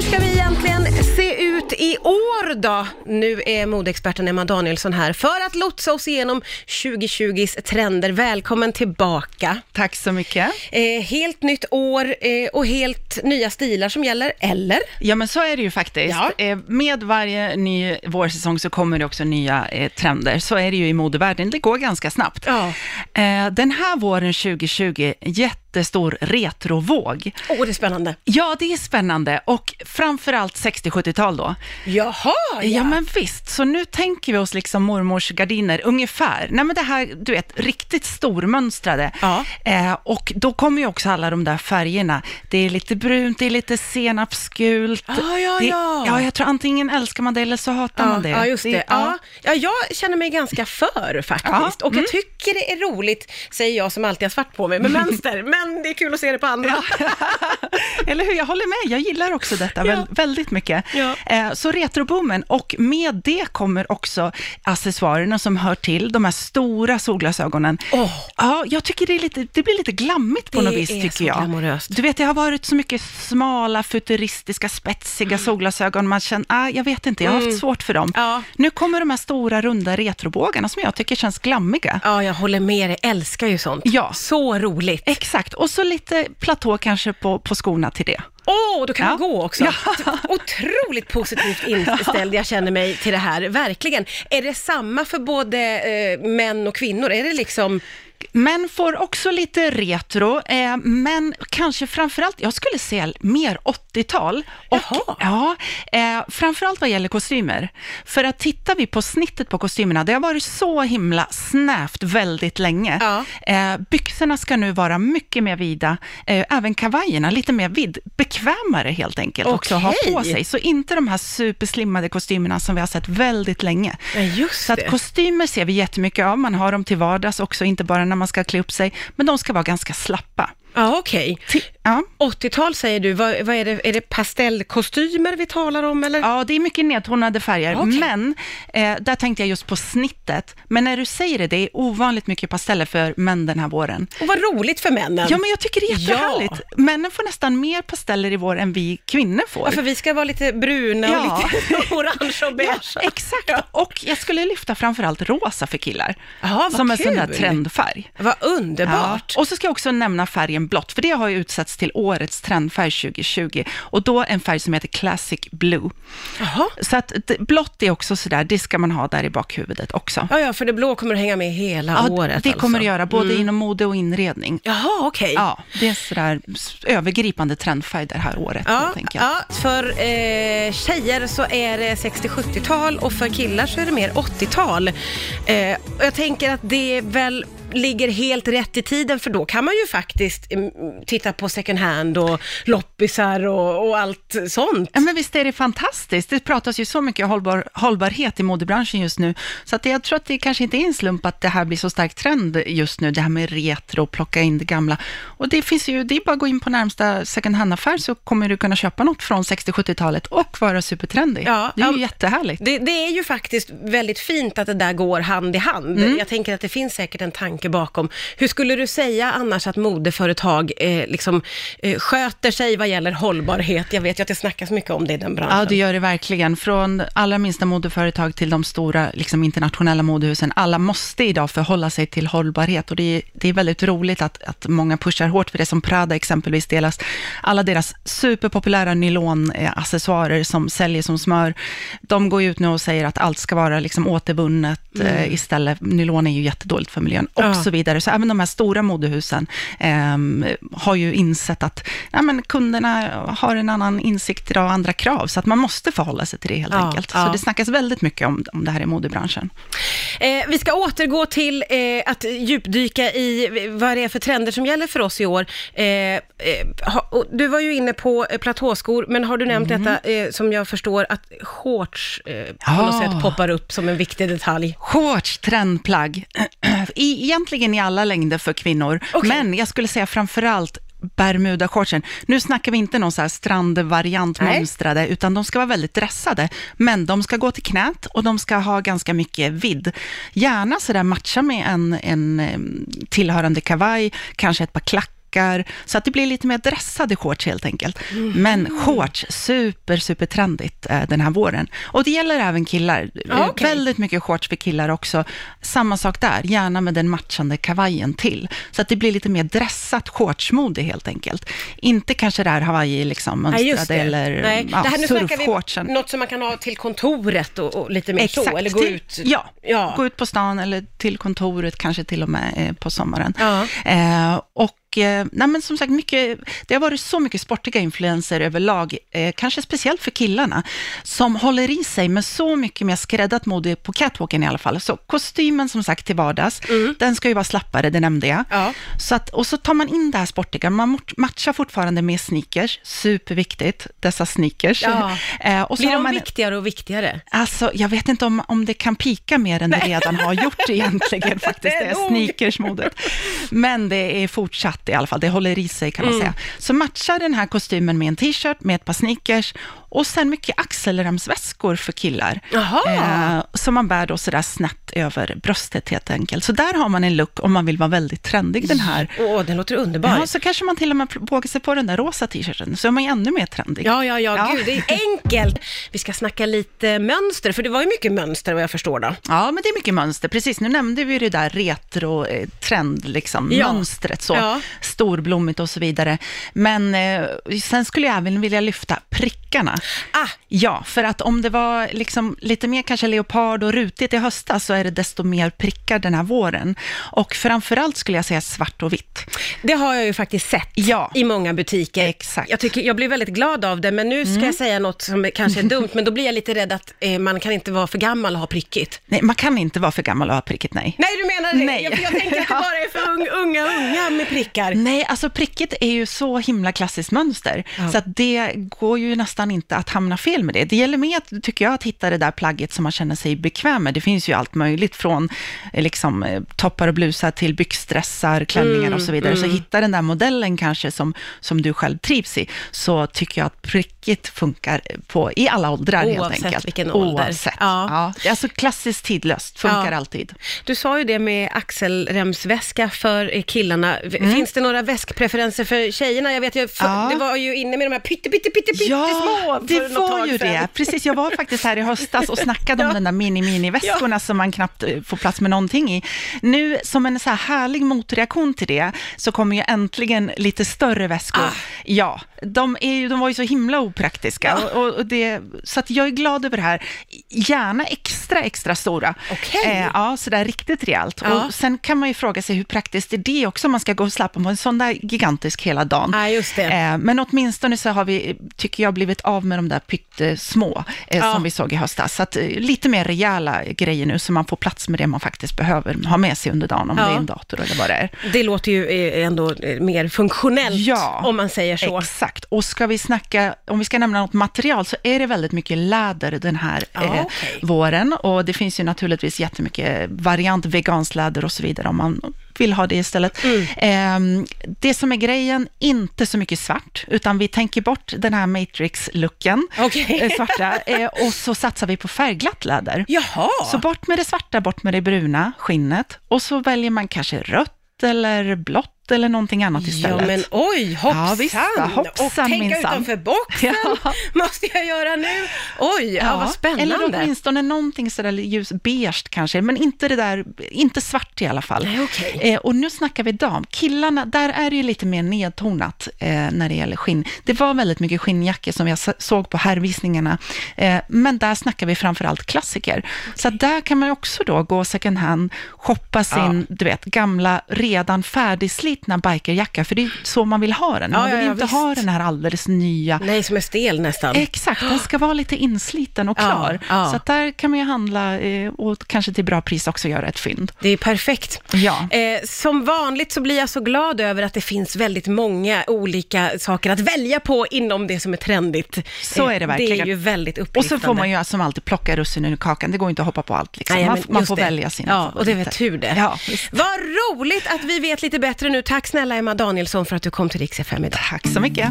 hur ska vi egentligen se ut i år då? Nu är modeexperten Emma Danielsson här för att lotsa oss igenom 2020s trender. Välkommen tillbaka. Tack så mycket. Eh, helt nytt år eh, och helt nya stilar som gäller, eller? Ja, men så är det ju faktiskt. Ja. Eh, med varje ny vårsäsong så kommer det också nya eh, trender. Så är det ju i modevärlden. Det går ganska snabbt. Ja. Eh, den här våren 2020, jättestor retrovåg. Åh, det är spännande. Ja, det är spännande och framförallt 60-70-tal då. Jaha, ja. Ja. men visst, så nu tänker vi oss liksom mormors gardiner ungefär. Nej men det här, du vet, riktigt stormönstrade. Ja. Eh, och då kommer ju också alla de där färgerna. Det är lite brunt, det är lite senapsgult. Ja, ja, det, ja. Ja, jag tror antingen älskar man det eller så hatar man det. Ja, just det. Ja. ja. Ja. jag känner mig ganska för faktiskt. Ja, Och jag tycker det är roligt, säger jag som alltid har svart på mig med mönster, men det är kul att se det på andra. Eller hur, jag håller med. Jag gillar också detta Ja. väl, väldigt mycket. Ja. Eh, så retroboomen, och med det kommer också accessoarerna som hör till, de här stora solglasögonen. Åh. Ja, jag tycker det, lite, det blir lite glammigt på Det något vis, är tycker så jag. glamoröst. Du vet, det har varit så mycket smala, futuristiska, spetsiga solglasögon. Man känner, ah, jag vet inte, jag har haft svårt för dem. Mm. Ja. Nu kommer de här stora, runda retrobågarna som jag tycker känns glammiga. Ja, jag håller med dig. Älskar ju sånt. Ja. Så roligt. Exakt, och så lite platå kanske på, på skorna till det. Åh, då kan Ja. man gå också. Ja. Otroligt positivt inställd jag känner mig till det här, verkligen. Är det samma för både eh, män och kvinnor? Är det liksom... Män får också lite retro, eh, men kanske framförallt, jag skulle säga mer 80-tal. Och, Jaha. Ja, eh, framförallt vad gäller kostymer. För att tittar vi på snittet på kostymerna, det har varit så himla snävt väldigt länge. Ja. Eh, byxorna ska nu vara mycket mer vida, eh, även kavajerna lite mer vid, bekvämare helt enkelt också att ha på sig. Så inte de här superslimmade kostymerna som vi har sett väldigt länge. Ja, Så att kostymer ser vi jättemycket av, man har dem till vardags också, inte bara när man ska klä upp sig, men de ska vara ganska slappa. Ja, okej. Ti- Ja. 80-tal säger du, vad, vad är det? Är det pastellkostymer vi talar om eller? ja, det är mycket nedtonade färger, Okej. men eh, där tänkte jag just på snittet. Men när du säger det, det är ovanligt mycket pasteller för män den här våren. Och vad roligt för männen. Ja, men jag tycker det är jättehärligt. Männen får nästan mer pasteller i vår än vi kvinnor får. Ja, för vi ska vara lite bruna och Ja. lite orange och beige. Ja, exakt. Och jag skulle lyfta framförallt rosa för killar. Ja, vad som en sån där trendfärg. Vad underbart. Ja. Och så ska jag också nämna färgen blått, för det har ju utsatts till årets trendfärg 2020. Och då en färg som heter Classic Blue. Jaha. Så att blått är också sådär, det ska man ha där i bakhuvudet också. Ja, ja, för det blå kommer att hänga med hela Ja, året det alltså. kommer det göra, både inom mode och inredning. Jaha, okej. Ja, det är sådär övergripande trendfärg det här året Ja, ja, för eh, tjejer så är det 60-70-tal och för killar så är det mer 80-tal. Eh, jag tänker att det väl ligger helt rätt i tiden för då kan man ju faktiskt mm, titta på second hand och loppisar och, och allt sånt. Ja, men visst är det fantastiskt. Det pratas ju så mycket hållbar, hållbarhet i modebranschen just nu, så att jag tror att det kanske inte är en slump att det här blir så stark trend just nu, det här med retro, plocka in det gamla. Och det finns ju, det är bara att gå in på närmsta second hand-affär så kommer du kunna köpa något från 60-70-talet och vara supertrendig. Ja, det är ju ja. jättehärligt. Det, det är ju faktiskt väldigt fint att det där går hand i hand. Mm. Jag tänker att det finns säkert en tanke bakom. Hur skulle du säga annars att modeföretag eh, liksom, eh, sköter sig vad gäller hållbarhet? Jag vet ju att det snackas mycket om det i den branschen. Ja, det gör det verkligen. Från allra minsta modeföretag till de stora liksom, internationella modehusen. Alla måste idag förhålla sig till hållbarhet och det är, det är väldigt roligt att, att många pushar hårt för det som Prada exempelvis delas. Alla deras superpopulära nylonaccessoarer som säljer som smör, de går ut nu och säger att allt ska vara liksom återvunnet eh, istället. Nylon är ju jättedåligt för miljön och Ja. så vidare. Så även de här stora modehusen ehm, har ju insett att nej, men kunderna har en annan insikt idag och andra krav, så att man måste förhålla sig till det helt enkelt. Så det snackas väldigt mycket om, om det här i modebranschen. Eh, vi ska återgå till eh, att djupdyka i vad det är för trender som gäller för oss i år. Eh, eh, ha, och du var ju inne på eh, platåskor, men har du nämnt detta eh, som jag förstår att shorts eh, på Ja. något sätt poppar upp som en viktig detalj? Shorts, trendplagg, I, egentligen i alla längder för kvinnor, Okej. men jag skulle säga framförallt Bermuda-shortsen. Nu snackar vi inte någon så här strandvariant mönstrade, utan de ska vara väldigt dressade. Men de ska gå till knät och de ska ha ganska mycket vidd. Gärna så där matcha med en, en em, tillhörande kavaj, kanske ett par klackar klackar, så att det blir lite mer dressade shorts helt enkelt. Men shorts, super, super trendigt eh, den här våren. Och det gäller även killar. Eh, okej. Väldigt mycket shorts för killar också. Samma sak där, gärna med den matchande kavajen till. Så att det blir lite mer dressat shortsmode helt enkelt. Inte kanske det här Hawaii liksom mönstrade eller Nej. ja, det här, nu surfshortsen. vi något som man kan ha till kontoret och, och lite mer så, eller gå till- ut. Ja, Ja. gå ut på stan eller till kontoret, kanske till och med eh, på sommaren. Ja. Eh, och eh, nej men som sagt, mycket, det har varit så mycket sportiga influenser överlag, eh, kanske speciellt för killarna, som håller i sig med så mycket mer skräddat mode på catwalken i alla fall. Så kostymen som sagt till vardags, den ska ju vara slappare, det nämnde jag. Mm. Ja. Så att, och så tar man in det här sportiga, man matchar fortfarande med sneakers, superviktigt, dessa sneakers. Ja. Eh, och så Blir de man, viktigare och viktigare? Alltså, jag vet inte om, om det kan pika mer än det redan har gjort egentligen faktiskt, Det är det sneakersmodet. Men det är fortsatt i alla fall, det håller i sig kan man Mm. säga. Så matcha den här kostymen med en t-shirt, med ett par sneakers och sen mycket axelremsväskor för killar. Eh, som man bär då sådär snett över bröstet helt enkelt. Så där har man en look om man vill vara väldigt trendig den här. Åh, den låter underbar. Ja, så kanske man till och med vågar sig på den där rosa t-shirten, så är man ju ännu mer trendig. Ja, ja, ja, Ja. gud, det är enkelt. Vi ska snacka lite mönster, för det var ju mycket mönster vad jag förstår då. Ja, men det är mycket mönster. Precis, nu nämnde vi det där retro-trend, liksom, Ja. mönstret, så Ja storblommigt och så vidare. Men eh, sen skulle jag även vilja lyfta prickarna. Ah, Ja, för att om det var liksom lite mer kanske leopard och rutigt i höstas, så är det desto mer prickar den här våren. Och framförallt skulle jag säga svart och vitt. det har jag ju faktiskt sett Ja. i många butiker. Exakt. Mm. Jag, tycker, jag blir väldigt glad av det, men nu ska jag säga något som kanske är dumt, men då blir jag lite rädd att eh, man kan inte vara för gammal och ha prickigt. Nej, man kan inte vara för gammal och ha prickigt, nej. Nej, du menar det? Nej. Jag, jag tänker att det bara är för unga, unga, unga med prickar. Nej, alltså prickigt är ju så himla klassiskt mönster, Ja. så att det går ju nästan inte att hamna fel med det. Det gäller med, att, tycker jag, att hitta det där plagget som man känner sig bekväm med. Det finns ju allt möjligt, från eh, liksom, eh, toppar och blusar till byxdressar, klänningar och så vidare. Så hitta den där modellen kanske som, som du själv trivs i, så tycker jag att prickigt funkar på, i alla åldrar helt Oavsett enkelt. vilken ålder. Oavsett. Ja. Ja. Alltså klassiskt tidlöst, funkar Ja. alltid. Du sa ju det med axelremsväska för killarna. V- Finns det några väskpreferenser för tjejerna? Jag vet ju, för, Mm. Ja. det var ju inne med de här pytte, pytte, pytte, pytte små det var ju det. Precis, jag var faktiskt här i höstas och snackade om Ja. den där mini-mini-väskorna som man knappt eh, får plats med någonting i. Nu, som en så här härlig motreaktion till det, så kommer ju äntligen lite större väskor. Ah. Ja, de, är ju, de var ju så himla opraktiska. Ja. Och, och, det, så att jag är glad över det här. Gärna extra, extra stora. Okej. Eh, ja, sådär riktigt rejält. Ja. Och sen kan man ju fråga sig hur praktiskt är det också, om man ska gå och slappa på en sån där gigantisk hela dagen. Ja, just det. Eh, men åtminstone så har vi, tycker jag, blivit av med de där pyttesmå eh, Ja. som vi såg i höstas. Så att, eh, lite mer rejäla grejer nu, så man får plats med det man faktiskt behöver ha med sig under dagen, om det är en dator eller vad det är. Det låter ju eh, ändå eh, mer funktionellt, Ja. om man säger så. Exakt. Och ska vi snacka, om vi ska nämna något material, så är det väldigt mycket läder den här Ja, eh, okej. våren. Och det finns ju naturligtvis jättemycket variant, veganskt läder och så vidare, om man vill ha det istället. Mm. Eh, det som är grejen, inte så mycket svart, utan vi tänker bort den här Matrix-looken, Okej. eh, svarta, eh, och så satsar vi på färgglatt läder. Jaha! Så bort med det svarta, bort med det bruna skinnet, och så väljer man kanske rött eller blått eller någonting annat istället. Ja men oj, hoppsan! Ja, visst, hoppsan, och tänka minsann. utanför boxen Ja. måste jag göra nu. Oj, ja, vad spännande. Eller åtminstone någonting sådär ljus beige kanske, men inte det där, inte svart i alla fall. Nej, okej. Eh, och nu snackar vi dam. Killarna, där är det ju lite mer nedtonat eh, när det gäller skinn. Det var väldigt mycket skinnjackor som jag såg på herrvisningarna, eh, men där snackar vi framförallt klassiker. Så att där kan man också då gå second hand, shoppa sin, du vet, gamla, redan färdigslitna bikerjacka, för det är så man vill ha den. Man Ja, vill ja, inte visst. ha den här alldeles nya, Nej, som är stel nästan. Exakt, den ska vara lite insliten och klar. ja. Så där kan man ju handla eh, och kanske till bra pris också göra ett fynd. Det är perfekt. Ja. Eh, som vanligt så blir jag så glad över att det finns väldigt många olika saker att välja på inom det som är trendigt. Så är det Det är verkligen. ju väldigt Och upplyftande. så får man ju som alltid plocka russinen ur kakan. Det går inte att hoppa på allt. Liksom. Nej, man, man får det. välja sina Ja, och det var favoriter. tur det. Ja. Vad roligt att vi vet lite bättre nu. Tack snälla Emma Danielsson för att du kom till Rix FM idag. Tack så mycket.